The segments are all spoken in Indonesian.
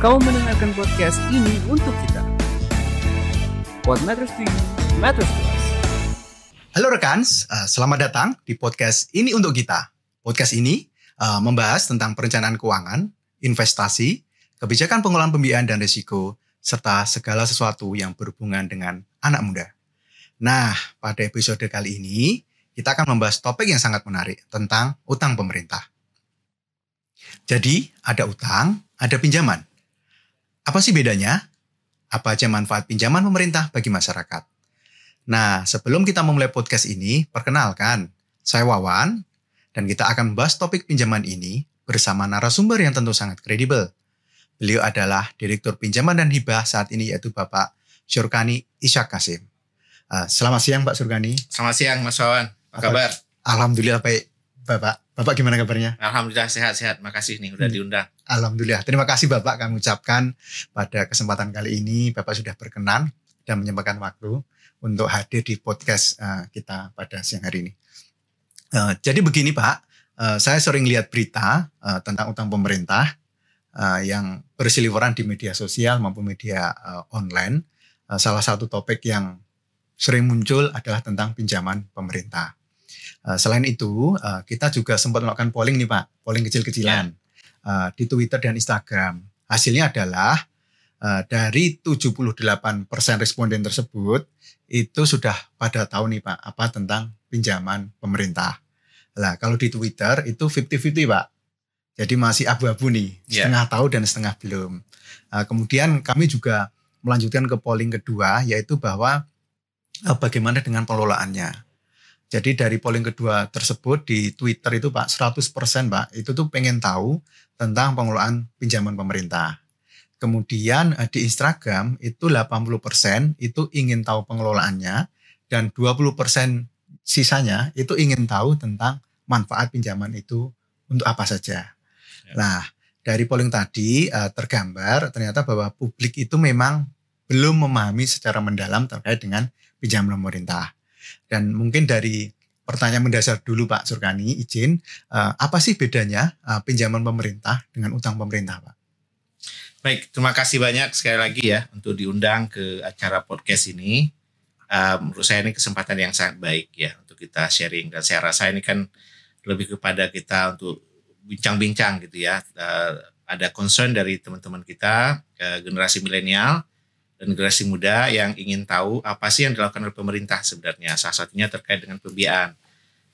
Kau mendengarkan podcast ini untuk kita. What matters to you, matters to us. Halo rekan, uh, selamat datang di podcast ini untuk kita. Podcast ini uh, membahas tentang perencanaan keuangan, investasi, kebijakan pengelolaan pembiayaan dan risiko, serta segala sesuatu yang berhubungan dengan anak muda. Nah, pada episode kali ini kita akan membahas topik yang sangat menarik tentang utang pemerintah. Jadi, ada utang, ada pinjaman. Apa sih bedanya? Apa aja manfaat pinjaman pemerintah bagi masyarakat? Nah, sebelum kita memulai podcast ini, perkenalkan, saya Wawan, dan kita akan membahas topik pinjaman ini bersama narasumber yang tentu sangat kredibel. Beliau adalah Direktur Pinjaman dan Hibah saat ini yaitu Bapak Syurkani Isyak Kasim. Uh, selamat siang Pak Syurkani. Selamat siang Mas Wawan, apa kabar? Alhamdulillah baik Bapak. Bapak gimana kabarnya? Alhamdulillah sehat-sehat. Makasih nih udah hmm. diundang. Alhamdulillah. Terima kasih Bapak kami ucapkan pada kesempatan kali ini Bapak sudah berkenan dan menyempatkan waktu untuk hadir di podcast uh, kita pada siang hari ini. Uh, jadi begini Pak, uh, saya sering lihat berita uh, tentang utang pemerintah uh, yang berseliweran di media sosial maupun media uh, online. Uh, salah satu topik yang sering muncul adalah tentang pinjaman pemerintah. Uh, selain itu, uh, kita juga sempat melakukan polling nih Pak, polling kecil-kecilan uh, di Twitter dan Instagram. Hasilnya adalah uh, dari 78% responden tersebut itu sudah pada tahu nih Pak, apa tentang pinjaman pemerintah. Lah kalau di Twitter itu 50-50 Pak. Jadi masih abu-abu nih, yeah. setengah tahu dan setengah belum. Uh, kemudian kami juga melanjutkan ke polling kedua, yaitu bahwa uh, bagaimana dengan pengelolaannya. Jadi dari polling kedua tersebut di Twitter itu Pak 100% Pak itu tuh pengen tahu tentang pengelolaan pinjaman pemerintah. Kemudian eh, di Instagram itu 80% itu ingin tahu pengelolaannya dan 20% sisanya itu ingin tahu tentang manfaat pinjaman itu untuk apa saja. Ya. Nah, dari polling tadi eh, tergambar ternyata bahwa publik itu memang belum memahami secara mendalam terkait dengan pinjaman pemerintah. Dan mungkin dari pertanyaan mendasar dulu Pak Surkani, izin, uh, apa sih bedanya uh, pinjaman pemerintah dengan utang pemerintah Pak? Baik, terima kasih banyak sekali lagi ya untuk diundang ke acara podcast ini. Uh, menurut saya ini kesempatan yang sangat baik ya untuk kita sharing dan saya rasa ini kan lebih kepada kita untuk bincang-bincang gitu ya. Uh, ada concern dari teman-teman kita uh, generasi milenial dan generasi muda yang ingin tahu apa sih yang dilakukan oleh pemerintah sebenarnya. Salah satunya terkait dengan pembiayaan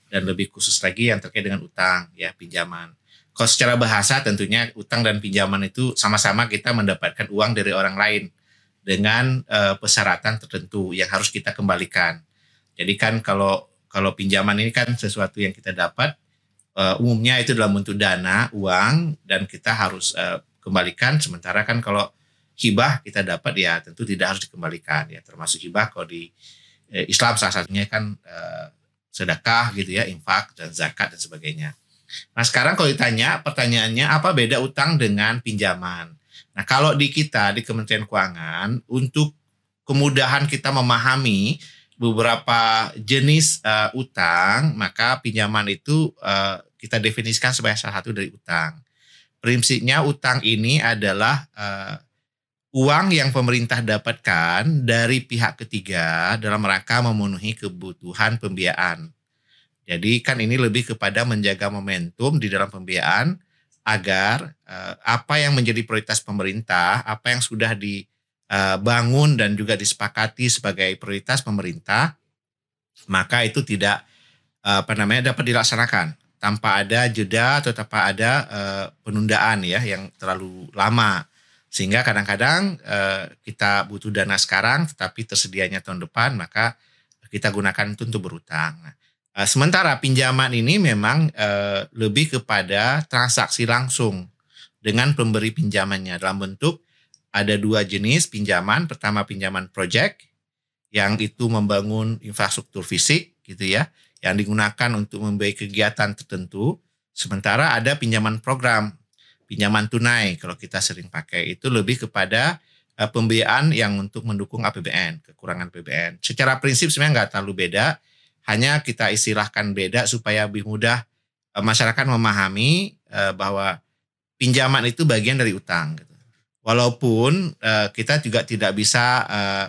dan lebih khusus lagi yang terkait dengan utang ya pinjaman. Kalau secara bahasa tentunya utang dan pinjaman itu sama-sama kita mendapatkan uang dari orang lain dengan uh, persyaratan tertentu yang harus kita kembalikan. Jadi kan kalau kalau pinjaman ini kan sesuatu yang kita dapat uh, umumnya itu dalam bentuk dana, uang dan kita harus uh, kembalikan sementara kan kalau hibah kita dapat ya tentu tidak harus dikembalikan ya termasuk hibah kalau di eh, Islam salah satunya kan eh, sedekah gitu ya infak dan zakat dan sebagainya. Nah sekarang kalau ditanya pertanyaannya apa beda utang dengan pinjaman? Nah kalau di kita di Kementerian Keuangan untuk kemudahan kita memahami beberapa jenis uh, utang maka pinjaman itu uh, kita definisikan sebagai salah satu dari utang. Prinsipnya utang ini adalah uh, uang yang pemerintah dapatkan dari pihak ketiga dalam rangka memenuhi kebutuhan pembiayaan. Jadi kan ini lebih kepada menjaga momentum di dalam pembiayaan agar uh, apa yang menjadi prioritas pemerintah, apa yang sudah dibangun uh, dan juga disepakati sebagai prioritas pemerintah, maka itu tidak uh, apa namanya dapat dilaksanakan tanpa ada jeda atau tanpa ada uh, penundaan ya yang terlalu lama. Sehingga kadang-kadang uh, kita butuh dana sekarang tetapi tersedianya tahun depan maka kita gunakan itu untuk berutang. Nah, uh, sementara pinjaman ini memang uh, lebih kepada transaksi langsung dengan pemberi pinjamannya dalam bentuk ada dua jenis pinjaman. Pertama pinjaman project yang itu membangun infrastruktur fisik gitu ya, yang digunakan untuk membiayai kegiatan tertentu. Sementara ada pinjaman program pinjaman tunai kalau kita sering pakai itu lebih kepada uh, pembiayaan yang untuk mendukung APBN, kekurangan APBN. Secara prinsip sebenarnya nggak terlalu beda, hanya kita istilahkan beda supaya lebih mudah uh, masyarakat memahami uh, bahwa pinjaman itu bagian dari utang. Gitu. Walaupun uh, kita juga tidak bisa uh,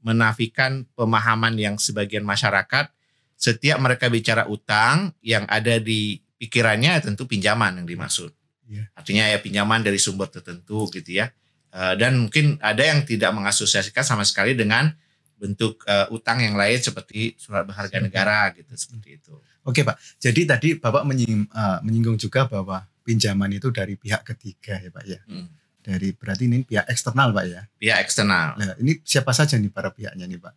menafikan pemahaman yang sebagian masyarakat setiap mereka bicara utang yang ada di pikirannya tentu pinjaman yang dimaksud. Yeah. Artinya ya pinjaman dari sumber tertentu gitu ya. Uh, dan mungkin ada yang tidak mengasosiasikan sama sekali dengan bentuk uh, utang yang lain seperti surat berharga negara gitu seperti itu. Oke Pak, jadi tadi Bapak menyinggung, uh, menyinggung juga bahwa pinjaman itu dari pihak ketiga ya Pak ya. Hmm. Dari berarti ini pihak eksternal Pak ya. Pihak eksternal. Nah, ini siapa saja nih para pihaknya nih Pak?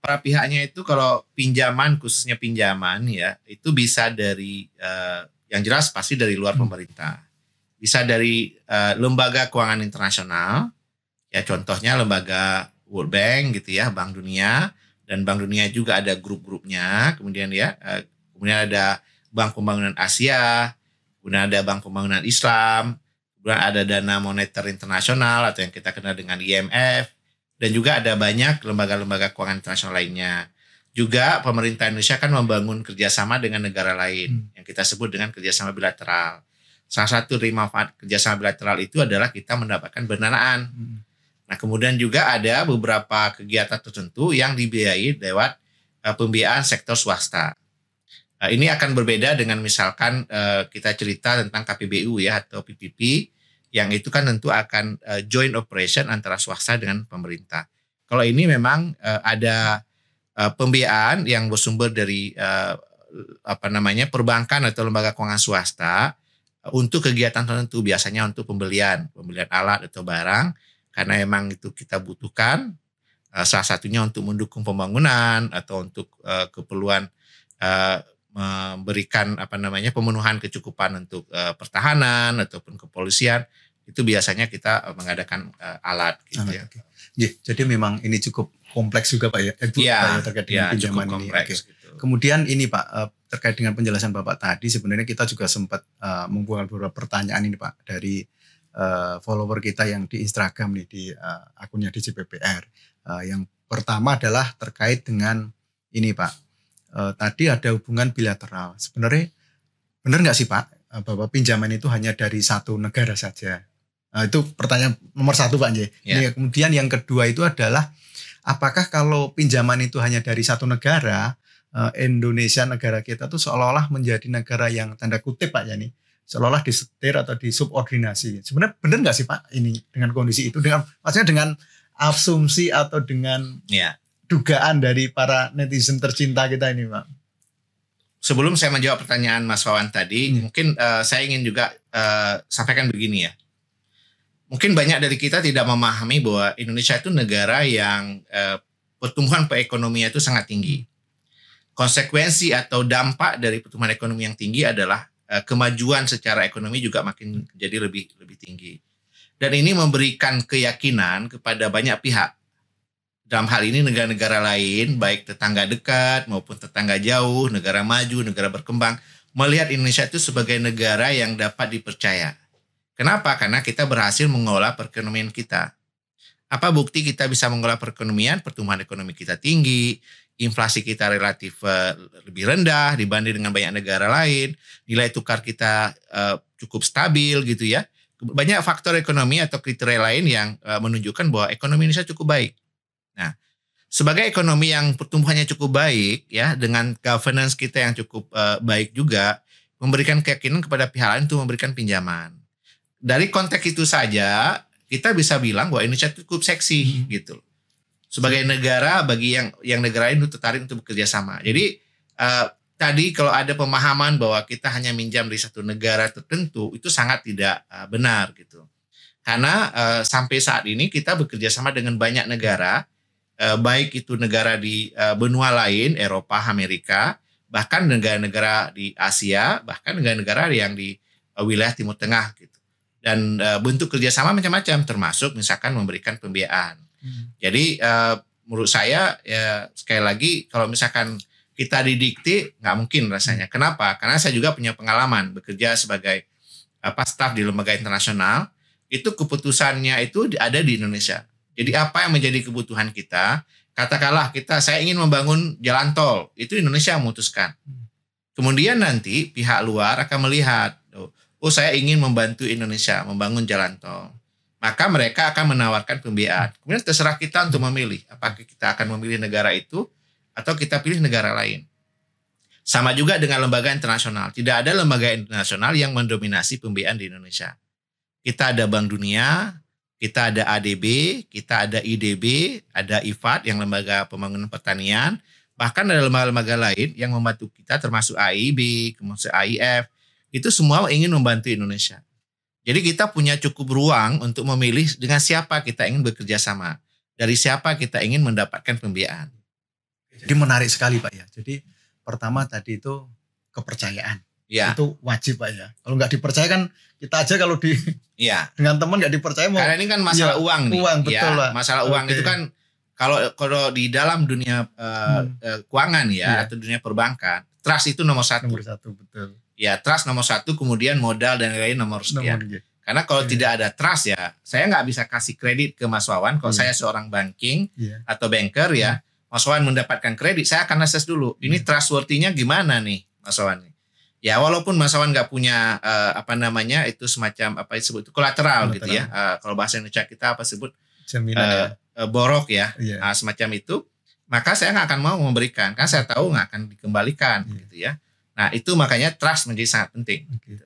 Para pihaknya itu kalau pinjaman khususnya pinjaman ya itu bisa dari uh, yang jelas pasti dari luar hmm. pemerintah. Bisa dari uh, lembaga keuangan internasional ya contohnya lembaga World Bank gitu ya, Bank Dunia dan Bank Dunia juga ada grup-grupnya. Kemudian ya uh, kemudian ada Bank Pembangunan Asia, kemudian ada Bank Pembangunan Islam, kemudian ada Dana Moneter Internasional atau yang kita kenal dengan IMF, dan juga ada banyak lembaga-lembaga keuangan internasional lainnya. Juga pemerintah Indonesia kan membangun kerjasama dengan negara lain hmm. yang kita sebut dengan kerjasama bilateral. Salah satu dari manfaat kerjasama bilateral itu adalah kita mendapatkan pendanaan. Hmm. Nah kemudian juga ada beberapa kegiatan tertentu yang dibiayai lewat uh, pembiayaan sektor swasta. Nah, ini akan berbeda dengan misalkan uh, kita cerita tentang KPBU ya atau PPP yang itu kan tentu akan uh, joint operation antara swasta dengan pemerintah. Kalau ini memang uh, ada uh, pembiayaan yang bersumber dari uh, apa namanya perbankan atau lembaga keuangan swasta uh, untuk kegiatan tertentu biasanya untuk pembelian pembelian alat atau barang karena memang itu kita butuhkan uh, salah satunya untuk mendukung pembangunan atau untuk uh, keperluan uh, memberikan apa namanya pemenuhan kecukupan untuk uh, pertahanan ataupun kepolisian itu biasanya kita mengadakan uh, alat gitu alat, ya. Okay. Yeah, jadi memang ini cukup kompleks juga Pak ya. Eh, ya, terkait dengan ya, pinjaman ini. Okay. Gitu. Kemudian ini Pak uh, terkait dengan penjelasan Bapak tadi sebenarnya kita juga sempat uh, membuat beberapa pertanyaan ini Pak dari uh, follower kita yang di Instagram nih di uh, akunnya di CPPR. Uh, yang pertama adalah terkait dengan ini Pak uh, tadi ada hubungan bilateral. Sebenarnya benar nggak sih Pak bahwa pinjaman itu hanya dari satu negara saja? Uh, itu pertanyaan nomor satu Pak J. Yeah. kemudian yang kedua itu adalah apakah kalau pinjaman itu hanya dari satu negara, uh, Indonesia negara kita tuh seolah-olah menjadi negara yang tanda kutip Pak ya nih, seolah-olah disetir atau disubordinasi. Sebenarnya benar nggak sih Pak ini dengan kondisi itu dengan maksudnya dengan asumsi atau dengan yeah dugaan dari para netizen tercinta kita ini, Pak? Sebelum saya menjawab pertanyaan Mas Wawan tadi, hmm. mungkin uh, saya ingin juga uh, sampaikan begini ya. Mungkin banyak dari kita tidak memahami bahwa Indonesia itu negara yang uh, pertumbuhan perekonomian itu sangat tinggi. Konsekuensi atau dampak dari pertumbuhan ekonomi yang tinggi adalah uh, kemajuan secara ekonomi juga makin jadi lebih lebih tinggi. Dan ini memberikan keyakinan kepada banyak pihak dalam hal ini negara-negara lain, baik tetangga dekat maupun tetangga jauh, negara maju, negara berkembang, melihat Indonesia itu sebagai negara yang dapat dipercaya. Kenapa? Karena kita berhasil mengolah perekonomian kita. Apa bukti kita bisa mengolah perekonomian? Pertumbuhan ekonomi kita tinggi, inflasi kita relatif uh, lebih rendah dibanding dengan banyak negara lain, nilai tukar kita uh, cukup stabil gitu ya. Banyak faktor ekonomi atau kriteria lain yang uh, menunjukkan bahwa ekonomi Indonesia cukup baik. Nah, sebagai ekonomi yang pertumbuhannya cukup baik ya dengan governance kita yang cukup baik juga memberikan keyakinan kepada pihak lain untuk memberikan pinjaman. Dari konteks itu saja kita bisa bilang bahwa Indonesia cukup seksi hmm. gitu. Sebagai negara bagi yang yang negara ini tertarik untuk bekerja sama. Jadi uh, tadi kalau ada pemahaman bahwa kita hanya minjam dari satu negara tertentu itu sangat tidak uh, benar gitu. Karena uh, sampai saat ini kita bekerja sama dengan banyak negara eh, baik itu negara di eh, benua lain, Eropa, Amerika, bahkan negara-negara di Asia, bahkan negara-negara yang di eh, wilayah Timur Tengah gitu. Dan eh, bentuk kerjasama macam-macam, termasuk misalkan memberikan pembiayaan. Hmm. Jadi eh, menurut saya ya sekali lagi kalau misalkan kita didikti nggak mungkin rasanya. Hmm. Kenapa? Karena saya juga punya pengalaman bekerja sebagai apa staf di lembaga internasional itu keputusannya itu ada di Indonesia jadi apa yang menjadi kebutuhan kita? Katakanlah kita saya ingin membangun jalan tol, itu Indonesia memutuskan. Kemudian nanti pihak luar akan melihat, oh, saya ingin membantu Indonesia membangun jalan tol. maka mereka akan menawarkan pembiayaan. Kemudian terserah kita untuk memilih apakah kita akan memilih negara itu atau kita pilih negara lain. Sama juga dengan lembaga internasional. Tidak ada lembaga internasional yang mendominasi pembiayaan di Indonesia. Kita ada Bank Dunia, kita ada ADB, kita ada IDB, ada IFAD yang lembaga pembangunan pertanian, bahkan ada lembaga-lembaga lain yang membantu kita termasuk AIB, kemudian AIF, itu semua ingin membantu Indonesia. Jadi kita punya cukup ruang untuk memilih dengan siapa kita ingin bekerja sama, dari siapa kita ingin mendapatkan pembiayaan. Jadi menarik sekali Pak ya. Jadi pertama tadi itu kepercayaan. Ya. Itu wajib Pak ya. Kalau nggak dipercaya kan kita aja kalau di Iya. dengan teman nggak dipercaya mau Karena ini kan masalah Ya, uang nih. uang, betul, ya, Pak. Masalah uang Oke. itu kan kalau kalau di dalam dunia eh, Hmm. eh, keuangan ya Iya. atau dunia perbankan, trust itu nomor satu. nomor satu betul. Ya trust nomor satu, kemudian modal dan lain-lain nomor sekian. Nomor Karena kalau Iya. tidak ada trust ya, saya nggak bisa kasih kredit ke Mas Wawan. Kalau Iya. saya seorang banking Iya. atau banker ya, Mas Wawan mendapatkan kredit, saya akan assess dulu. Ini Iya. trustworthy-nya gimana nih, Mas Wawan? Ya walaupun Mas Wawan nggak punya eh, apa namanya itu semacam apa disebut itu kolateral gitu ya. Eh, kalau bahasa Indonesia kita apa sebut Jaminan eh, ya. borok ya, Iya. Ah, semacam itu. Maka saya nggak akan mau memberikan, karena saya tahu nggak akan dikembalikan Iya. gitu ya. Nah itu makanya trust menjadi sangat penting. Oke.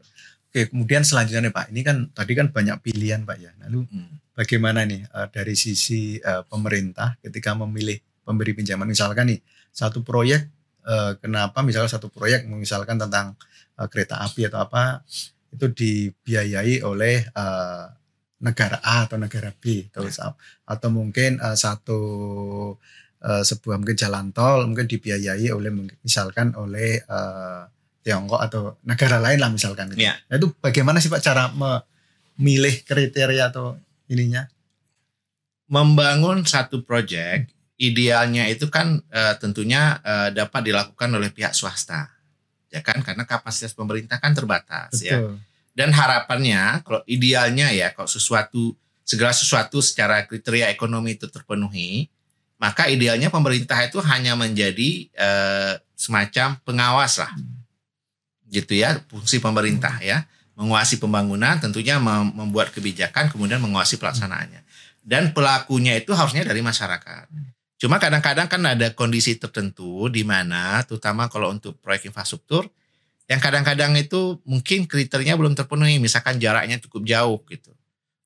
Oke, kemudian selanjutnya Pak, ini kan tadi kan banyak pilihan Pak ya. Lalu Hmm. bagaimana nih eh, dari sisi eh, pemerintah ketika memilih pemberi pinjaman misalkan nih satu proyek eh, kenapa misalnya satu proyek misalkan tentang kereta api atau apa itu dibiayai oleh eh, negara A atau negara B atau, atau mungkin satu eh, sebuah mungkin jalan tol mungkin dibiayai oleh misalkan oleh eh, Tiongkok atau negara lain lah misalkan gitu. Iya. Nah, itu bagaimana sih Pak cara memilih kriteria atau ininya? membangun satu proyek idealnya itu kan eh, tentunya eh, dapat dilakukan oleh pihak swasta ya kan karena kapasitas pemerintah kan terbatas ya Betul. dan harapannya kalau idealnya ya kalau sesuatu segala sesuatu secara kriteria ekonomi itu terpenuhi maka idealnya pemerintah itu hanya menjadi eh, semacam pengawas lah. Gitu ya fungsi pemerintah ya. Menguasai pembangunan tentunya mem- membuat kebijakan kemudian menguasai pelaksanaannya. Dan pelakunya itu harusnya dari masyarakat. Cuma kadang-kadang kan ada kondisi tertentu di mana terutama kalau untuk proyek infrastruktur yang kadang-kadang itu mungkin kriterianya belum terpenuhi. Misalkan jaraknya cukup jauh gitu.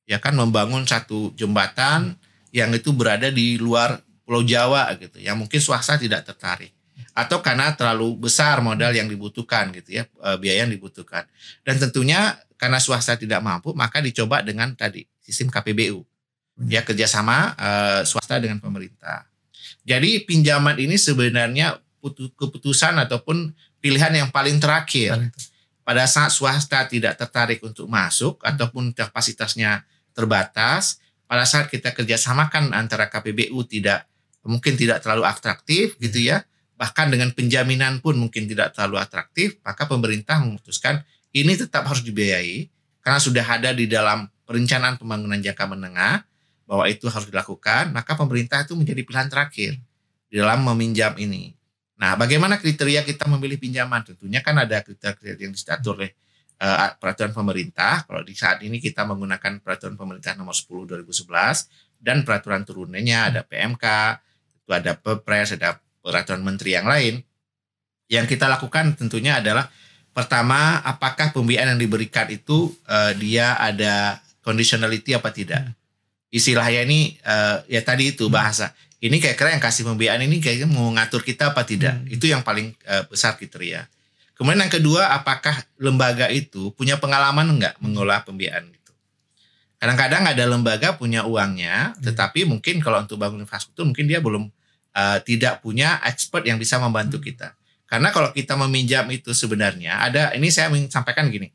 Ya kan membangun satu jembatan yang itu berada di luar Pulau Jawa gitu yang mungkin swasta tidak tertarik. Atau karena terlalu besar modal yang dibutuhkan gitu ya eh, biaya yang dibutuhkan. Dan tentunya karena swasta tidak mampu maka dicoba dengan tadi sistem KPBU ya kerjasama eh, swasta dengan pemerintah. Jadi pinjaman ini sebenarnya putu- keputusan ataupun pilihan yang paling terakhir. Paling pada saat swasta tidak tertarik untuk masuk ataupun kapasitasnya terbatas, pada saat kita kerjasamakan antara KPBU tidak mungkin tidak terlalu atraktif gitu ya, bahkan dengan penjaminan pun mungkin tidak terlalu atraktif, maka pemerintah memutuskan ini tetap harus dibiayai karena sudah ada di dalam perencanaan pembangunan jangka menengah bahwa itu harus dilakukan, maka pemerintah itu menjadi pilihan terakhir di dalam meminjam ini. Nah, bagaimana kriteria kita memilih pinjaman? Tentunya kan ada kriteria yang diatur oleh eh, peraturan pemerintah. Kalau di saat ini kita menggunakan peraturan pemerintah nomor 10 2011 dan peraturan turunannya ada PMK, itu ada Perpres, ada peraturan menteri yang lain. Yang kita lakukan tentunya adalah pertama apakah pembiayaan yang diberikan itu eh, dia ada conditionality apa tidak. Istilahnya ini eh, ya tadi itu bahasa ini kira-kira yang kasih pembiayaan ini kayaknya mau ngatur kita apa tidak. Hmm. Itu yang paling eh, besar kriteria. Kemudian yang kedua, apakah lembaga itu punya pengalaman enggak mengelola pembiayaan itu? Kadang-kadang ada lembaga punya uangnya, Hmm. tetapi mungkin kalau untuk bangun infrastruktur mungkin dia belum eh, tidak punya expert yang bisa membantu Hmm. kita. Karena kalau kita meminjam itu sebenarnya ada ini saya ingin sampaikan gini.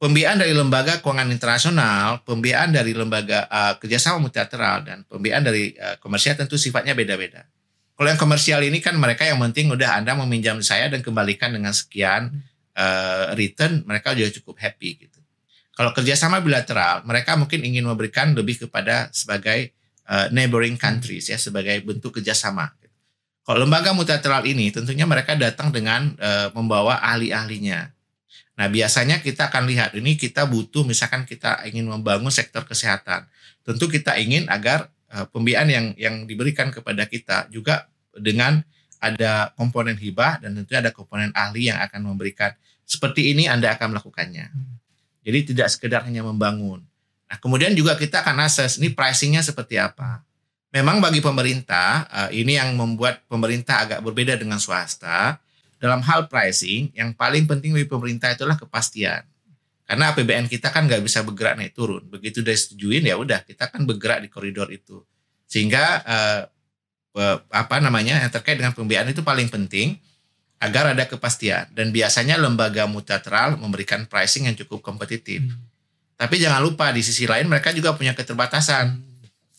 Pembiayaan dari lembaga keuangan internasional, pembiayaan dari lembaga eh, kerjasama multilateral dan pembiayaan dari eh, komersial tentu sifatnya beda-beda. Kalau yang komersial ini kan mereka yang penting udah Anda meminjam saya dan kembalikan dengan sekian eh, return, mereka juga cukup happy gitu. Kalau kerjasama bilateral, mereka mungkin ingin memberikan lebih kepada sebagai eh, neighboring countries ya sebagai bentuk kerjasama. Kalau lembaga multilateral ini tentunya mereka datang dengan eh, membawa ahli-ahlinya. Nah, biasanya kita akan lihat ini kita butuh misalkan kita ingin membangun sektor kesehatan. Tentu kita ingin agar uh, pembiayaan yang yang diberikan kepada kita juga dengan ada komponen hibah dan tentunya ada komponen ahli yang akan memberikan seperti ini Anda akan melakukannya. Jadi tidak sekedar hanya membangun. Nah, kemudian juga kita akan assess ini pricingnya seperti apa. Memang bagi pemerintah uh, ini yang membuat pemerintah agak berbeda dengan swasta dalam hal pricing, yang paling penting bagi pemerintah itulah kepastian. Karena APBN kita kan nggak bisa bergerak naik turun. Begitu udah setujuin ya udah kita kan bergerak di koridor itu. Sehingga eh, apa namanya yang terkait dengan pembiayaan itu paling penting agar ada kepastian. Dan biasanya lembaga multilateral memberikan pricing yang cukup kompetitif. Hmm. Tapi jangan lupa di sisi lain mereka juga punya keterbatasan.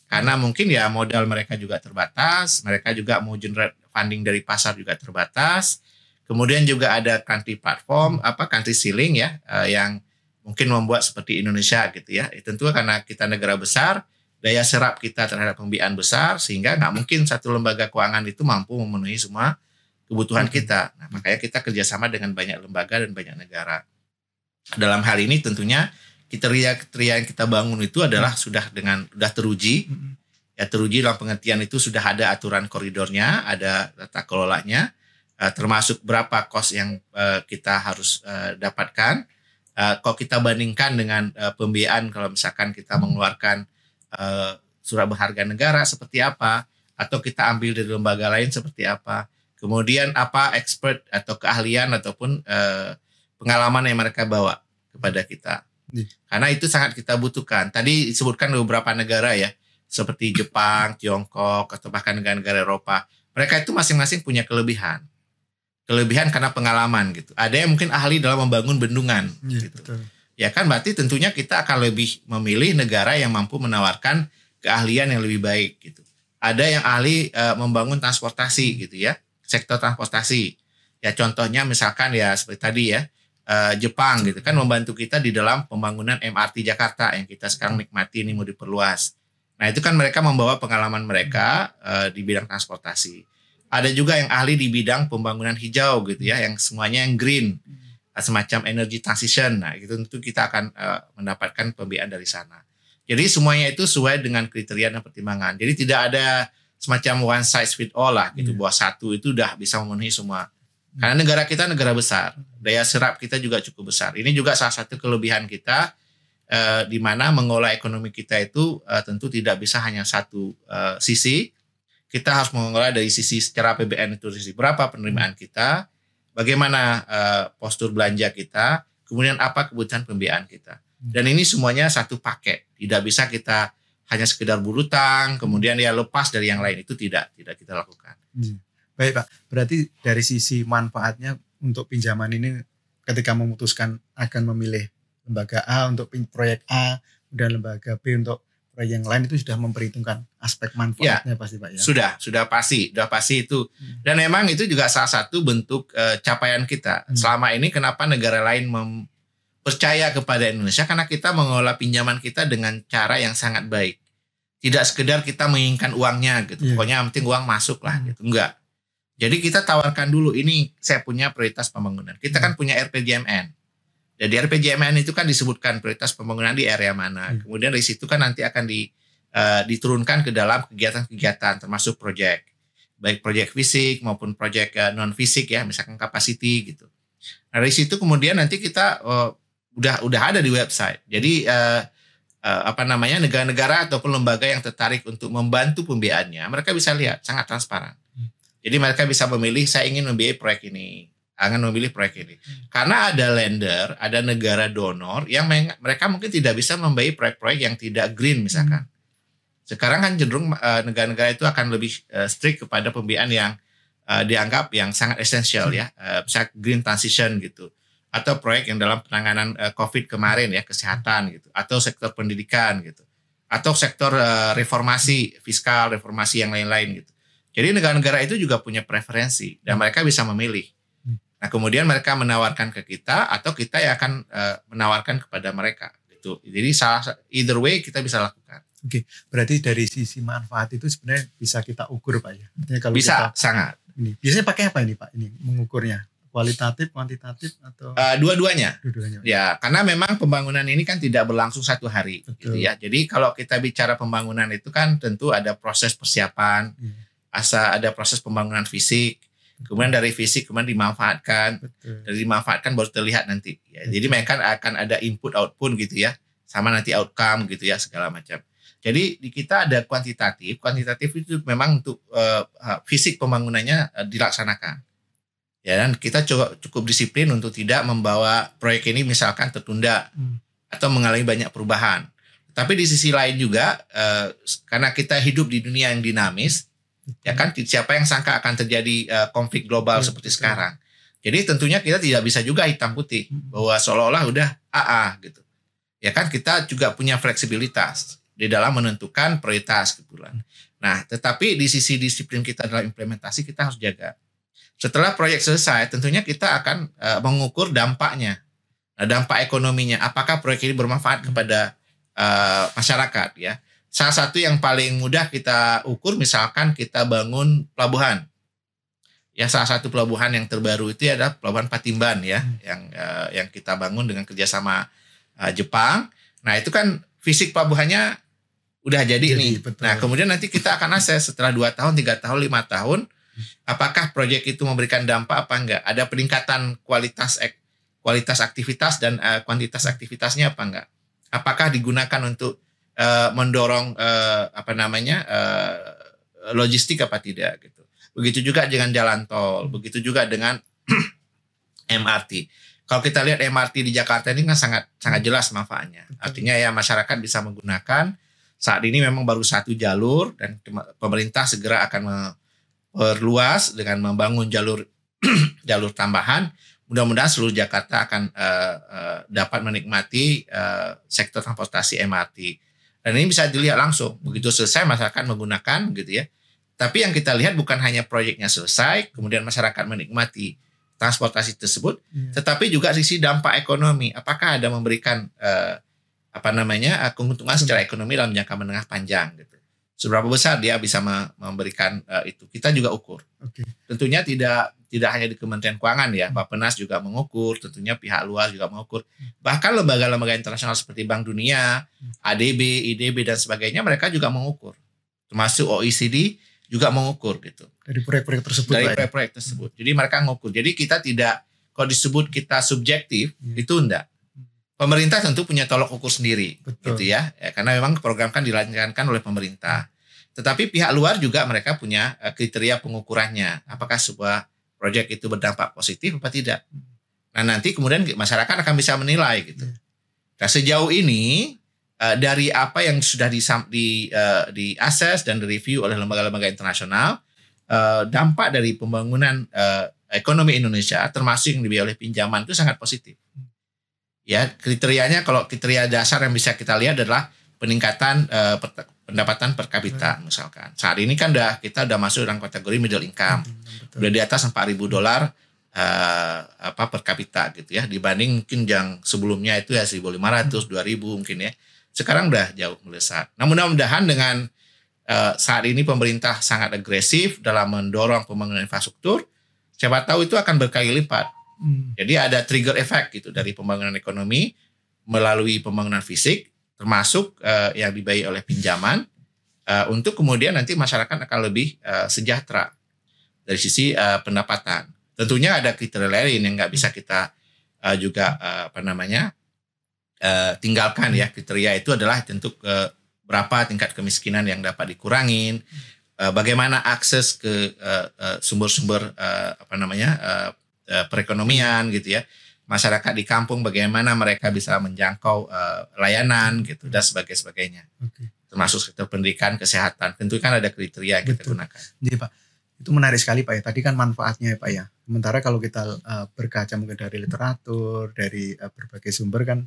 Karena mungkin ya modal mereka juga terbatas, mereka juga mau generate funding dari pasar juga terbatas Kemudian juga ada country platform, apa country ceiling ya, uh, yang mungkin membuat seperti Indonesia gitu ya. Tentu karena kita negara besar, daya serap kita terhadap pembiayaan besar, sehingga nggak mungkin satu lembaga keuangan itu mampu memenuhi semua kebutuhan hmm. kita. Nah, makanya kita kerjasama dengan banyak lembaga dan banyak negara. Dalam hal ini tentunya kriteria-kriteria yang kita bangun itu adalah sudah dengan sudah teruji. Hmm. Ya teruji dalam pengertian itu sudah ada aturan koridornya, ada tata kelolanya uh, termasuk berapa kos yang uh, kita harus uh, dapatkan. Uh, kalau kita bandingkan dengan uh, pembiayaan, kalau misalkan kita mengeluarkan uh, surat berharga negara seperti apa, atau kita ambil dari lembaga lain seperti apa, kemudian apa expert atau keahlian ataupun uh, pengalaman yang mereka bawa kepada kita. Iya. Karena itu sangat kita butuhkan. Tadi disebutkan beberapa negara ya, seperti Jepang, Tiongkok, atau bahkan negara-negara Eropa. Mereka itu masing-masing punya kelebihan kelebihan karena pengalaman gitu. Ada yang mungkin ahli dalam membangun bendungan ya, gitu. Betul. Ya kan berarti tentunya kita akan lebih memilih negara yang mampu menawarkan keahlian yang lebih baik gitu. Ada yang ahli e, membangun transportasi gitu ya, sektor transportasi. Ya contohnya misalkan ya seperti tadi ya, e, Jepang gitu kan membantu kita di dalam pembangunan MRT Jakarta yang kita sekarang nikmati ini mau diperluas. Nah itu kan mereka membawa pengalaman mereka e, di bidang transportasi ada juga yang ahli di bidang pembangunan hijau gitu ya, yang semuanya yang green, hmm. semacam energy transition. Nah, itu tentu kita akan uh, mendapatkan pembiayaan dari sana. Jadi semuanya itu sesuai dengan kriteria dan pertimbangan. Jadi tidak ada semacam one size fit all lah gitu, hmm. bahwa satu itu udah bisa memenuhi semua. Hmm. Karena negara kita negara besar, daya serap kita juga cukup besar. Ini juga salah satu kelebihan kita uh, di mana mengolah ekonomi kita itu uh, tentu tidak bisa hanya satu uh, sisi, kita harus mengelola dari sisi secara PBN itu sisi berapa penerimaan kita, bagaimana uh, postur belanja kita, kemudian apa kebutuhan pembiayaan kita. Dan ini semuanya satu paket. Tidak bisa kita hanya sekedar berutang, kemudian ya lepas dari yang lain itu tidak tidak kita lakukan. Hmm. Baik Pak, berarti dari sisi manfaatnya untuk pinjaman ini ketika memutuskan akan memilih lembaga A untuk proyek A dan lembaga B untuk yang lain itu sudah memperhitungkan aspek manfaatnya ya, pasti Pak ya. Sudah, sudah pasti, sudah pasti itu. Hmm. Dan memang itu juga salah satu bentuk uh, capaian kita. Hmm. Selama ini kenapa negara lain percaya kepada Indonesia karena kita mengelola pinjaman kita dengan cara yang sangat baik. Tidak sekedar kita menginginkan uangnya gitu. Yeah. Pokoknya yang penting uang masuk lah hmm. gitu. Enggak. Jadi kita tawarkan dulu ini saya punya prioritas pembangunan. Kita hmm. kan punya RPJMN. Jadi RPJMN itu kan disebutkan prioritas pembangunan di area mana. Hmm. Kemudian dari situ kan nanti akan di, uh, diturunkan ke dalam kegiatan-kegiatan termasuk proyek. Baik proyek fisik maupun proyek uh, non fisik ya, misalkan capacity gitu. Nah, dari situ kemudian nanti kita uh, udah udah ada di website. Jadi uh, uh, apa namanya negara-negara ataupun lembaga yang tertarik untuk membantu pembiayaannya, mereka bisa lihat sangat transparan. Hmm. Jadi mereka bisa memilih saya ingin membiayai proyek ini akan memilih proyek ini. Karena ada lender, ada negara donor yang mereka mungkin tidak bisa membiayai proyek-proyek yang tidak green misalkan. Sekarang kan cenderung uh, negara-negara itu akan lebih uh, strict kepada pembiayaan yang uh, dianggap yang sangat esensial ya, uh, misalnya green transition gitu. Atau proyek yang dalam penanganan uh, COVID kemarin ya, kesehatan gitu. Atau sektor pendidikan gitu. Atau sektor uh, reformasi fiskal, reformasi yang lain-lain gitu. Jadi negara-negara itu juga punya preferensi dan mereka bisa memilih Nah, kemudian mereka menawarkan ke kita atau kita yang akan uh, menawarkan kepada mereka itu. Jadi salah either way kita bisa lakukan. Oke, berarti dari sisi manfaat itu sebenarnya bisa kita ukur Pak ya. Artinya kalau bisa kita, sangat. Ini biasanya pakai apa ini Pak? Ini mengukurnya Kualitatif, kuantitatif atau Uh, dua-duanya. dua-duanya? Ya, karena memang pembangunan ini kan tidak berlangsung satu hari, gitu Betul. ya. Jadi kalau kita bicara pembangunan itu kan tentu ada proses persiapan, Iya. Asa ada proses pembangunan fisik, kemudian dari fisik kemudian dimanfaatkan, Betul. dari dimanfaatkan baru terlihat nanti. Ya, jadi mereka akan ada input output gitu ya, sama nanti outcome gitu ya segala macam. Jadi di kita ada kuantitatif, kuantitatif itu memang untuk eh, fisik pembangunannya eh, dilaksanakan. Ya dan kita cukup cukup disiplin untuk tidak membawa proyek ini misalkan tertunda Hmm. atau mengalami banyak perubahan. Tapi di sisi lain juga eh, karena kita hidup di dunia yang dinamis, ya kan siapa yang sangka akan terjadi eh, konflik global Iya, seperti betul. sekarang. Jadi tentunya kita tidak bisa juga hitam putih Hmm. bahwa seolah-olah udah AA gitu. Ya kan kita juga punya fleksibilitas di dalam menentukan prioritas kebetulan. Nah, tetapi di sisi disiplin kita dalam implementasi kita harus jaga. Setelah proyek selesai, tentunya kita akan eh, mengukur dampaknya. Nah, dampak ekonominya, apakah proyek ini bermanfaat kepada eh, masyarakat ya. Salah satu yang paling mudah kita ukur misalkan kita bangun pelabuhan. Ya salah satu pelabuhan yang terbaru itu adalah pelabuhan Patimban ya, yang eh, yang kita bangun dengan kerjasama eh, Jepang. Nah itu kan fisik pelabuhannya udah jadi, Jadi, nih. betul. Nah kemudian nanti kita akan akses setelah dua tahun, tiga tahun, lima tahun, apakah proyek itu memberikan dampak apa enggak? Ada peningkatan kualitas ek- kualitas aktivitas dan eh, kuantitas aktivitasnya apa enggak? Apakah digunakan untuk eh, mendorong eh, apa namanya eh, logistik apa tidak gitu? Begitu juga dengan jalan tol, begitu juga dengan MRT. Kalau kita lihat MRT di Jakarta ini kan sangat sangat jelas manfaatnya. Artinya ya masyarakat bisa menggunakan. Saat ini memang baru satu jalur dan pemerintah segera akan memperluas dengan membangun jalur jalur tambahan. Mudah-mudahan seluruh Jakarta akan eh, eh, dapat menikmati eh, sektor transportasi MRT. Dan ini bisa dilihat langsung. Begitu selesai masyarakat menggunakan gitu ya. Tapi yang kita lihat bukan hanya proyeknya selesai, kemudian masyarakat menikmati transportasi tersebut, Iya. tetapi juga sisi dampak ekonomi. Apakah ada memberikan eh, apa namanya eh, keuntungan secara ekonomi dalam jangka menengah panjang gitu. Seberapa besar dia bisa me- memberikan eh, itu? Kita juga ukur. Oke. Tentunya tidak tidak hanya di Kementerian Keuangan ya, Bappenas juga mengukur, tentunya pihak luar juga mengukur. Bahkan lembaga-lembaga internasional seperti Bank Dunia, ADB, IDB dan sebagainya mereka juga mengukur. Termasuk OECD juga mengukur gitu Dari proyek-proyek tersebut dari Pak, ya? proyek-proyek tersebut. Jadi mereka ngukur. Jadi kita tidak kalau disebut kita subjektif Hmm. itu enggak. Pemerintah tentu punya tolok ukur sendiri Betul. gitu ya. ya. Karena memang program kan dilancarkan oleh pemerintah. Tetapi pihak luar juga mereka punya eh, kriteria pengukurannya. Apakah sebuah proyek itu berdampak positif apa tidak. Nah, nanti kemudian masyarakat akan bisa menilai gitu. Hmm. Nah, sejauh ini eh, dari apa yang sudah di di eh, di assess dan direview oleh lembaga-lembaga internasional dampak dari pembangunan ekonomi Indonesia termasuk yang dibiayai oleh pinjaman itu sangat positif. Ya, kriterianya kalau kriteria dasar yang bisa kita lihat adalah peningkatan eh, per- pendapatan per kapita misalkan. Saat ini kan udah kita udah masuk dalam kategori middle income. Hmm. Udah di atas 4.000 dolar eh, apa per kapita gitu ya dibanding mungkin yang sebelumnya itu ya 1.500, 2.000 mungkin ya. Sekarang udah jauh melesat. Nah, mudah-mudahan dengan eh, saat ini pemerintah sangat agresif dalam mendorong pembangunan infrastruktur, siapa tahu itu akan berkali lipat. Hmm. Jadi ada trigger effect gitu dari pembangunan ekonomi melalui pembangunan fisik, termasuk eh, yang dibayar oleh pinjaman, eh, untuk kemudian nanti masyarakat akan lebih eh, sejahtera dari sisi eh, pendapatan. Tentunya ada kriteria lain yang nggak bisa kita eh, juga eh, apa namanya eh, tinggalkan ya kriteria itu adalah tentu eh, berapa tingkat kemiskinan yang dapat dikurangin, eh, bagaimana akses ke eh, eh, sumber-sumber eh, apa namanya eh, eh, perekonomian gitu ya masyarakat di kampung bagaimana mereka bisa menjangkau eh, layanan gitu dan sebagai sebagainya Oke. termasuk sektor pendidikan kesehatan tentu kan ada kriteria yang kita gunakan Jadi Pak, itu menarik sekali Pak ya. Tadi kan manfaatnya ya Pak ya. Sementara kalau kita eh, berkaca mungkin dari literatur, dari eh, berbagai sumber kan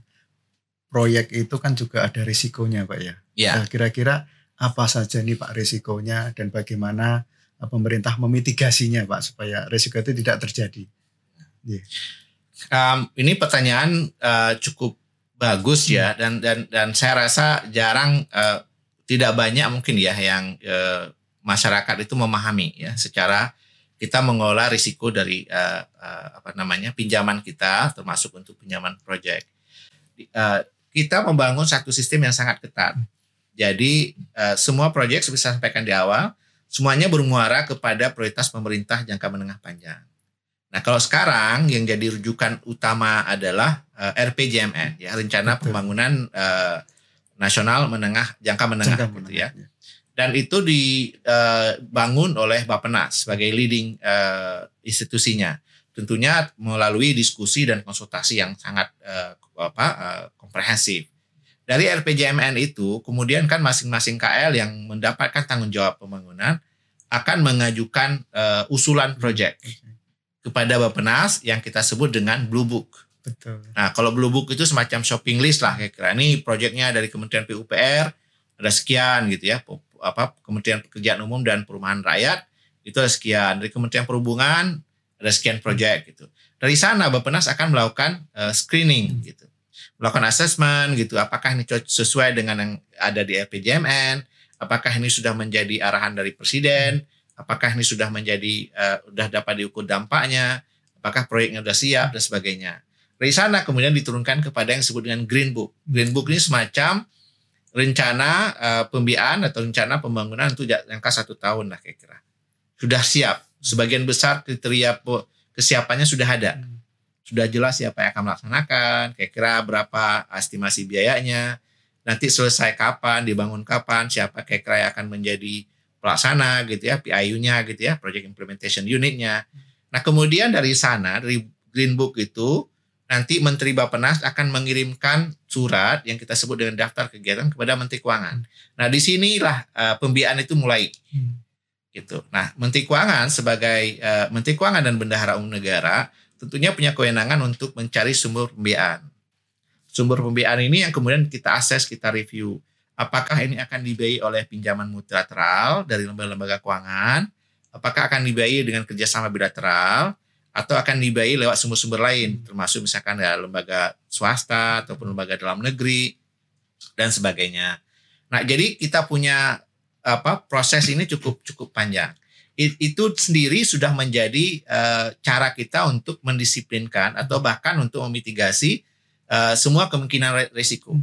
proyek itu kan juga ada risikonya Pak ya. ya Nah, kira-kira apa saja nih Pak risikonya dan bagaimana pemerintah memitigasinya Pak supaya risiko itu tidak terjadi. Um, ini pertanyaan uh, cukup bagus ya dan dan dan saya rasa jarang uh, tidak banyak mungkin ya yang uh, masyarakat itu memahami ya secara kita mengelola risiko dari uh, uh, apa namanya pinjaman kita termasuk untuk pinjaman proyek. Uh, kita membangun satu sistem yang sangat ketat. Jadi uh, semua proyek seperti saya sampaikan di awal, semuanya bermuara kepada prioritas pemerintah jangka menengah panjang. Nah kalau sekarang yang jadi rujukan utama adalah uh, RPJMN, ya rencana Betul. pembangunan uh, nasional menengah jangka menengah, jangka gitu ya. ya dan itu dibangun oleh Bappenas sebagai leading uh, institusinya. Tentunya melalui diskusi dan konsultasi yang sangat uh, apa uh, komprehensif. Dari RPJMN itu kemudian kan masing-masing KL yang mendapatkan tanggung jawab pembangunan akan mengajukan uh, usulan proyek kepada Bappenas yang kita sebut dengan Blue Book. Betul. Nah, kalau Blue Book itu semacam shopping list lah kira-kira. Ini proyeknya dari Kementerian PUPR ada sekian gitu ya apa Kementerian Pekerjaan Umum dan Perumahan Rakyat itu ada sekian dari Kementerian Perhubungan ada sekian proyek gitu dari sana Bappenas akan melakukan uh, screening gitu melakukan assessment gitu apakah ini sesuai dengan yang ada di RPJMN apakah ini sudah menjadi arahan dari presiden apakah ini sudah menjadi uh, sudah dapat diukur dampaknya apakah proyeknya sudah siap dan sebagainya dari sana kemudian diturunkan kepada yang disebut dengan Green Book Green Book ini semacam rencana uh, pembiayaan atau rencana pembangunan untuk jangka satu tahun lah kira-kira. Sudah siap. Sebagian besar kriteria kesiapannya sudah ada. Hmm. Sudah jelas siapa yang akan melaksanakan, kira-kira berapa estimasi biayanya, nanti selesai kapan, dibangun kapan, siapa kira-kira yang akan menjadi pelaksana gitu ya, PIU-nya gitu ya, Project Implementation Unit-nya. Nah kemudian dari sana, dari Green Book itu, nanti Menteri Bapenas akan mengirimkan surat yang kita sebut dengan daftar kegiatan kepada Menteri Keuangan. Nah, di sinilah uh, pembiayaan itu mulai. Hmm. Gitu. Nah, Menteri Keuangan sebagai uh, Menteri Keuangan dan Bendahara Umum Negara tentunya punya kewenangan untuk mencari sumber pembiayaan. Sumber pembiayaan ini yang kemudian kita akses, kita review. Apakah ini akan dibiayai oleh pinjaman multilateral dari lembaga-lembaga keuangan? Apakah akan dibiayai dengan kerjasama bilateral? atau akan dibayar lewat sumber-sumber lain termasuk misalkan ya lembaga swasta ataupun lembaga dalam negeri dan sebagainya. Nah, jadi kita punya apa proses ini cukup cukup panjang. It, itu sendiri sudah menjadi uh, cara kita untuk mendisiplinkan atau bahkan untuk memitigasi uh, semua kemungkinan resiko.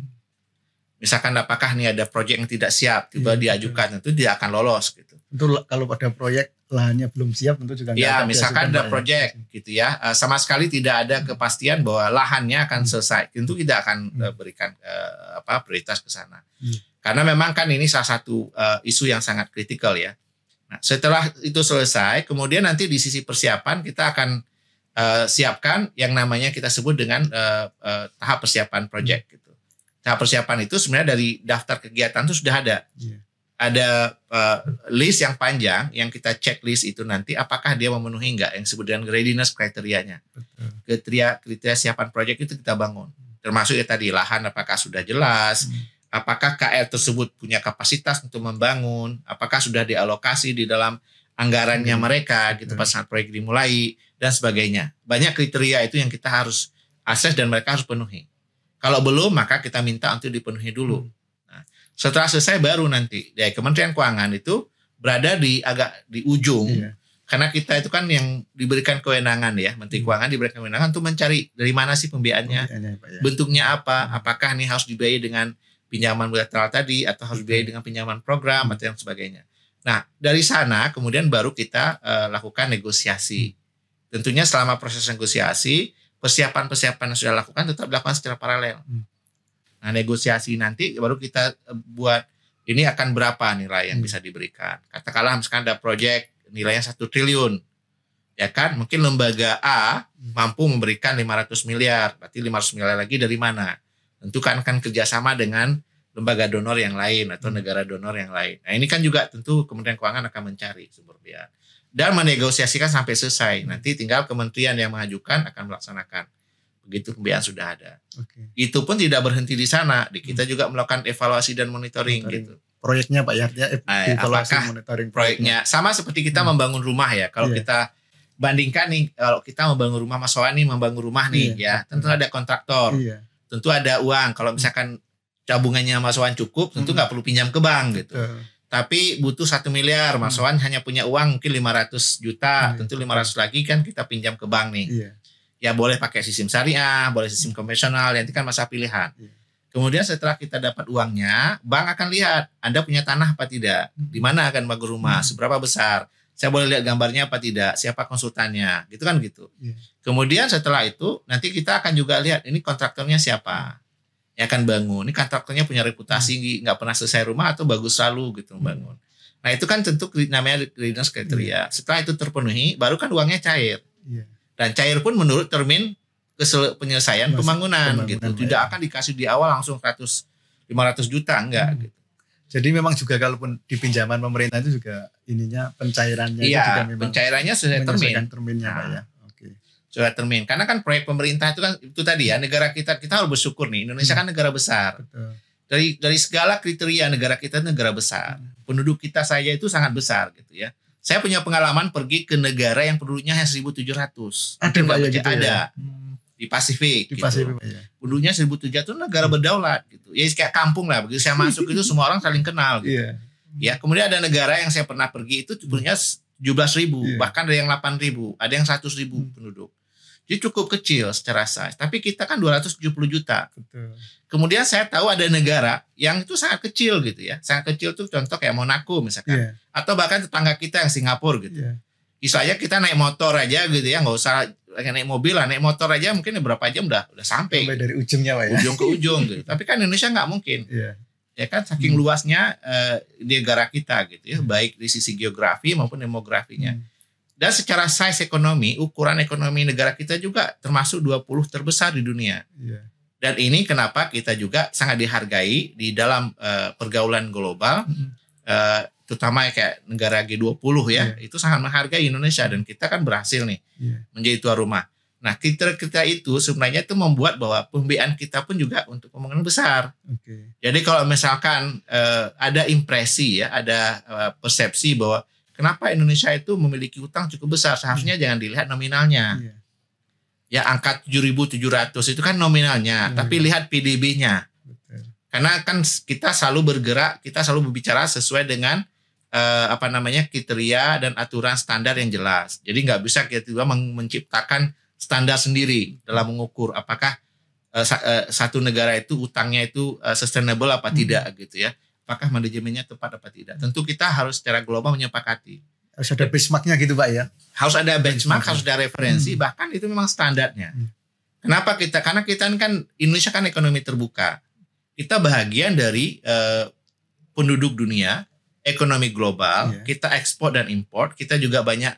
Misalkan apakah nih ada proyek yang tidak siap tiba iya, diajukan itu tidak akan lolos gitu. Itu kalau pada proyek lahannya belum siap tentu juga ya misalkan ada proyek gitu ya uh, sama sekali tidak ada kepastian bahwa lahannya akan hmm. selesai tentu tidak akan uh, berikan uh, apa prioritas ke sana hmm. karena memang kan ini salah satu uh, isu yang sangat kritikal ya nah setelah itu selesai kemudian nanti di sisi persiapan kita akan uh, siapkan yang namanya kita sebut dengan uh, uh, tahap persiapan proyek hmm. Tahap persiapan itu sebenarnya dari daftar kegiatan itu sudah ada yeah ada uh, list yang panjang yang kita cek list itu nanti apakah dia memenuhi enggak yang disebut dengan readiness kriterianya. Kriteria kriteria siapan proyek itu kita bangun. Termasuk ya tadi lahan apakah sudah jelas, hmm. apakah KL tersebut punya kapasitas untuk membangun, apakah sudah dialokasi di dalam anggarannya hmm. mereka gitu pas saat proyek dimulai dan sebagainya. Banyak kriteria itu yang kita harus akses dan mereka harus penuhi. Kalau belum maka kita minta untuk dipenuhi dulu. Hmm setelah selesai baru nanti dari Kementerian Keuangan itu berada di agak di ujung. Iya. Karena kita itu kan yang diberikan kewenangan ya, Menteri hmm. Keuangan diberikan kewenangan untuk mencari dari mana sih pembiayaannya, ya. bentuknya apa, hmm. apakah ini harus dibiayai dengan pinjaman bilateral tadi atau harus dibiayai dengan pinjaman program hmm. atau yang sebagainya. Nah, dari sana kemudian baru kita uh, lakukan negosiasi. Tentunya selama proses negosiasi, persiapan-persiapan yang sudah lakukan tetap dilakukan secara paralel. Nah negosiasi nanti baru kita eh, buat ini akan berapa nilai yang hmm. bisa diberikan. Katakanlah misalkan ada proyek nilainya satu triliun, ya kan? Mungkin lembaga A hmm. mampu memberikan 500 miliar, berarti 500 miliar lagi dari mana? Tentu kan akan kerjasama dengan lembaga donor yang lain atau hmm. negara donor yang lain. Nah ini kan juga tentu Kementerian Keuangan akan mencari sumber biaya dan menegosiasikan sampai selesai. Nanti tinggal kementerian yang mengajukan akan melaksanakan begitu pembiayaan sudah ada. Okay. Itu pun tidak berhenti di sana. Di kita juga melakukan evaluasi dan monitoring, monitoring. gitu. Proyeknya Pak Yardia, nah, evaluasi apakah monitoring proyeknya. sama seperti kita hmm. membangun rumah ya. Kalau yeah. kita bandingkan nih, kalau kita membangun rumah Mas nih membangun rumah nih yeah. ya, tentu ada kontraktor. Yeah. Tentu ada uang. Kalau misalkan tabungannya Mas Wawan cukup, tentu hmm. nggak hmm. perlu pinjam ke bank gitu. Uh. Tapi butuh satu miliar, Mas Wan hanya punya uang mungkin 500 juta, Hmm. tentu 500 lagi kan kita pinjam ke bank nih. Iya. Ya boleh pakai sistem syariah, boleh sistem konvensional, nanti kan masa pilihan. Iya. Kemudian setelah kita dapat uangnya, bank akan lihat Anda punya tanah apa tidak, di mana akan bangun rumah, Hmm. seberapa besar, saya boleh lihat gambarnya apa tidak, siapa konsultannya, gitu kan gitu. Iya. Kemudian setelah itu nanti kita akan juga lihat ini kontraktornya siapa yang akan bangun. Ini kontraktornya punya reputasi nggak pernah selesai rumah atau bagus selalu gitu membangun. Nah itu kan tentu namanya readiness kriteria. Setelah itu terpenuhi, baru kan uangnya cair. Iya. Dan cair pun menurut termin kesel- penyelesaian Mas- pembangunan, pembangunan, gitu. ya. Tidak akan dikasih di awal langsung 100 500 juta enggak Hmm. gitu. Jadi memang juga kalaupun di pinjaman pemerintah itu juga ininya pencairannya itu juga Iya, memang pencairannya sesuai termin. terminnya Pak Nah. ya. Sudah termin. Karena kan proyek pemerintah itu kan itu tadi ya negara kita kita harus bersyukur nih Indonesia Hmm. kan negara besar. Betul. Dari dari segala kriteria negara kita negara besar. Hmm. Penduduk kita saja itu sangat besar gitu ya. Saya punya pengalaman pergi ke negara yang penduduknya hanya 1700. Ada Pak ya gitu ya? ada Hmm, di Pasifik Di gitu. Pasifik ya. Penduduknya 1700 itu negara berdaulat gitu. Ya kayak kampung lah. Begitu saya masuk itu semua orang saling kenal gitu. Iya. Ya, kemudian ada negara yang saya pernah pergi itu penduduknya 17 ribu, Iya. bahkan ada yang 8 ribu, ada yang 100 ribu Hmm. penduduk. Jadi cukup kecil secara size. Tapi kita kan 270 juta. Betul. Kemudian saya tahu ada negara yang itu sangat kecil gitu ya. Sangat kecil tuh contoh kayak Monaco misalkan. Iya. Atau bahkan tetangga kita yang Singapura gitu. Iya. Istilahnya kita naik motor aja gitu ya, nggak usah naik mobil lah, naik motor aja mungkin berapa jam udah udah sampai Sampai dari ujungnya Pak ya. ujung ke ujung gitu. Tapi kan Indonesia nggak mungkin Iya. ya kan saking Hmm. luasnya di negara kita gitu ya baik di sisi geografi maupun demografinya Hmm. Dan secara size ekonomi ukuran ekonomi negara kita juga termasuk 20 terbesar di dunia Iya. dan ini kenapa kita juga sangat dihargai di dalam eh, pergaulan global Hmm. eh, terutama kayak negara G20 ya Iya. itu sangat menghargai Indonesia dan kita kan berhasil nih Iya. menjadi tuan rumah nah kita kita itu sebenarnya itu membuat bahwa pembiayaan kita pun juga untuk pembangunan besar Oke. jadi kalau misalkan eh, ada impresi ya, ada eh, persepsi bahwa kenapa Indonesia itu memiliki utang cukup besar, seharusnya jangan dilihat nominalnya. Iya. Ya angka 7.700 itu kan nominalnya, Hmm. tapi lihat PDB-nya. Karena kan kita selalu bergerak, kita selalu berbicara sesuai dengan eh, apa namanya kriteria dan aturan standar yang jelas. Jadi nggak bisa kita men- menciptakan standar sendiri dalam mengukur apakah eh, sa- eh, satu negara itu utangnya itu eh, sustainable apa Hmm. tidak gitu ya. Apakah manajemennya tepat apa tidak. Tentu kita harus secara global menyepakati. Harus ada benchmarknya gitu Pak ya. Harus ada benchmark, harus ada referensi, Hmm. bahkan itu memang standarnya. Hmm. Kenapa kita? Karena kita kan Indonesia kan ekonomi terbuka. Kita bahagian dari eh, penduduk dunia, ekonomi global. Iya. Kita ekspor dan impor. Kita juga banyak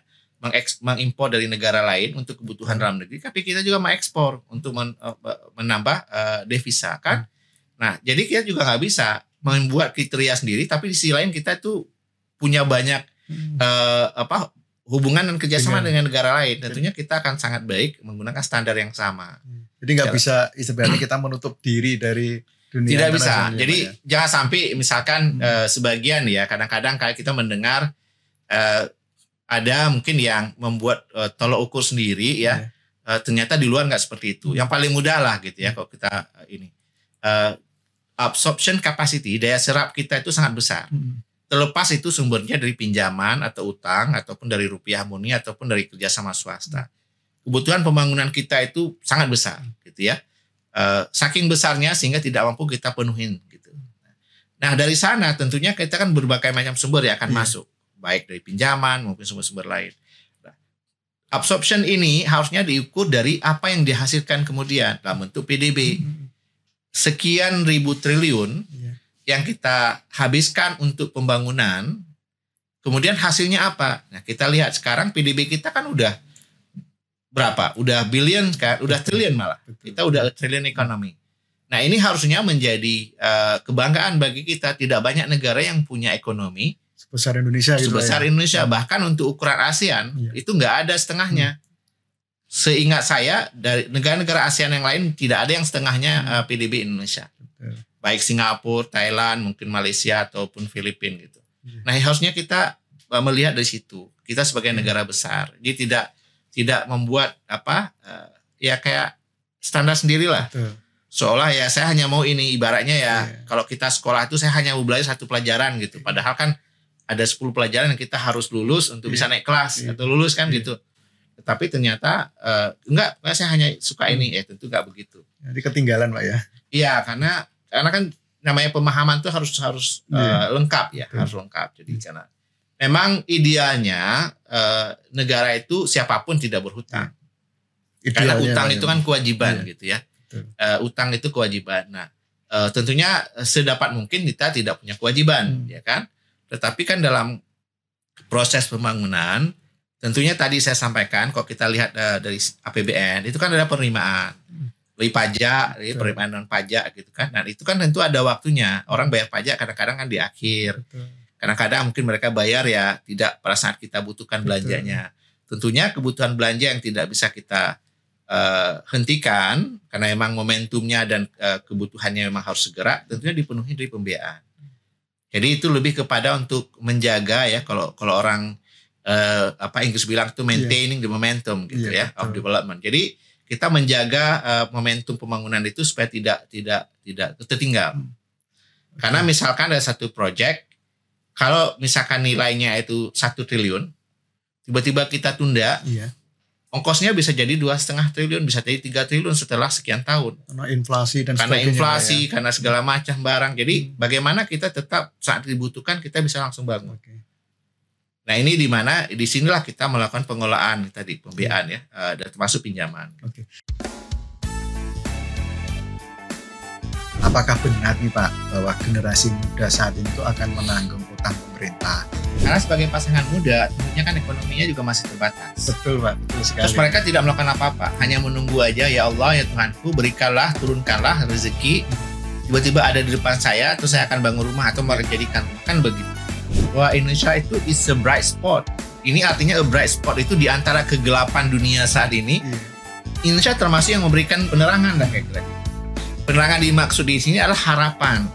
mengimpor dari negara lain untuk kebutuhan Hmm. dalam negeri. Tapi kita juga mengekspor untuk men- eh, menambah eh, devisa kan. Nah, jadi kita juga nggak bisa membuat kriteria sendiri. Tapi di sisi lain kita tuh punya banyak Hmm. eh, apa hubungan dan kerjasama Dengan- dengan negara lain. Tentunya kita akan sangat baik menggunakan standar yang sama. Jadi nggak Ya. bisa istilahnya kita menutup diri dari dunia Tidak bisa. internasional ya, Jadi ya. jangan sampai misalkan Hmm. eh, sebagian ya kadang-kadang kayak kita mendengar eh, ada mungkin yang membuat eh, tolok ukur sendiri ya. Iya. Eh, ternyata di luar nggak seperti itu. Yang paling mudah lah gitu ya kalau kita eh, ini Eh, absorption capacity daya serap kita itu sangat besar. Hmm. Terlepas itu sumbernya dari pinjaman atau utang ataupun dari rupiah murni ataupun dari kerjasama swasta. Kebutuhan pembangunan kita itu sangat besar gitu ya. Eh, saking besarnya sehingga tidak mampu kita penuhin gitu. Nah dari sana tentunya kita kan berbagai macam sumber yang akan Iya. masuk, baik dari pinjaman maupun sumber-sumber lain. Nah, absorption ini harusnya diukur dari apa yang dihasilkan kemudian dalam bentuk PDB. Hmm. Sekian ribu triliun Iya. yang kita habiskan untuk pembangunan, kemudian hasilnya apa? Nah kita lihat sekarang PDB kita kan udah berapa? Udah billion kan? Udah triliun malah. Betul. Kita udah triliun ekonomi. Nah ini harusnya menjadi eh, kebanggaan bagi kita. Tidak banyak negara yang punya ekonomi sebesar Indonesia gitu sebesar ya. Indonesia. Bahkan untuk ukuran ASEAN Iya. itu nggak ada setengahnya. Seingat saya dari negara-negara ASEAN yang lain tidak ada yang setengahnya Hmm. eh, PDB Indonesia. Betul. Baik Singapura, Thailand, mungkin Malaysia ataupun Filipina gitu. Iya. Nah harusnya kita eh, melihat dari situ. Kita sebagai Iya. negara besar, dia tidak tidak membuat apa eh, ya kayak standar sendirilah Betul. seolah ya saya hanya mau ini ibaratnya ya Iya. kalau kita sekolah itu saya hanya mau belajar satu pelajaran gitu padahal kan ada 10 pelajaran yang kita harus lulus untuk Iya. bisa naik kelas Iya. atau lulus kan Iya. gitu tetapi ternyata eh, enggak enggak, saya hanya suka Hmm. ini ya tentu enggak begitu Jadi ketinggalan Pak ya. iya karena karena kan namanya pemahaman tuh harus harus eh, Iya. lengkap ya Betul. harus lengkap jadi karena memang idealnya eh, negara itu siapa pun tidak berhutang karena Idealnya, utang itu ya. kan kewajiban Iya. gitu ya. Betul. Eh, utang itu kewajiban. Nah, eh, tentunya sedapat mungkin kita tidak punya kewajiban, Hmm. ya kan? Tetapi kan dalam proses pembangunan, tentunya tadi saya sampaikan, kalau kita lihat eh, dari APBN itu kan ada penerimaan, dari pajak, dari penerimaan non pajak gitu kan. Nah, itu kan tentu ada waktunya. Orang bayar pajak kadang-kadang kan di akhir. Kadang-kadang mungkin mereka bayar ya tidak pada saat kita butuhkan Betul. belanjanya. Tentunya kebutuhan belanja yang tidak bisa kita eh, hentikan karena memang momentumnya dan eh, kebutuhannya memang harus segera, tentunya dipenuhi dari pembiayaan. Jadi itu lebih kepada untuk menjaga ya kalau kalau orang eh, apa Inggris bilang itu maintaining the momentum gitu Iya, ya of betul. development. Jadi kita menjaga eh, momentum pembangunan itu supaya tidak tidak tidak tertinggal. Hmm. Karena misalkan ada satu project, kalau misalkan nilainya itu satu triliun, tiba-tiba kita tunda, Iya. ongkosnya bisa jadi dua setengah triliun, bisa jadi tiga triliun setelah sekian tahun. Karena inflasi dan Karena Pak, inflasi, ya. karena segala macam barang. Jadi bagaimana kita tetap saat dibutuhkan kita bisa langsung bangun. Oke. Nah ini di mana di sinilah kita melakukan pengelolaan tadi pembiayaan ya, eh, dan termasuk pinjaman. Apakah benar nih Pak bahwa generasi muda saat ini tuh akan menanggung utang pemerintah? Karena sebagai pasangan muda, tentunya kan ekonominya juga masih terbatas. Betul Pak, betul sekali. Terus mereka tidak melakukan apa-apa, hanya menunggu aja ya Allah ya Tuhanku berikanlah turunkanlah rezeki tiba-tiba ada di depan saya terus saya akan bangun rumah atau menjadikan rumah kan begitu. Wah Indonesia itu is a bright spot. Ini artinya a bright spot itu di antara kegelapan dunia saat ini Iya. Indonesia termasuk yang memberikan penerangan lah kayak gitu. Penerangan dimaksud di sini adalah harapan.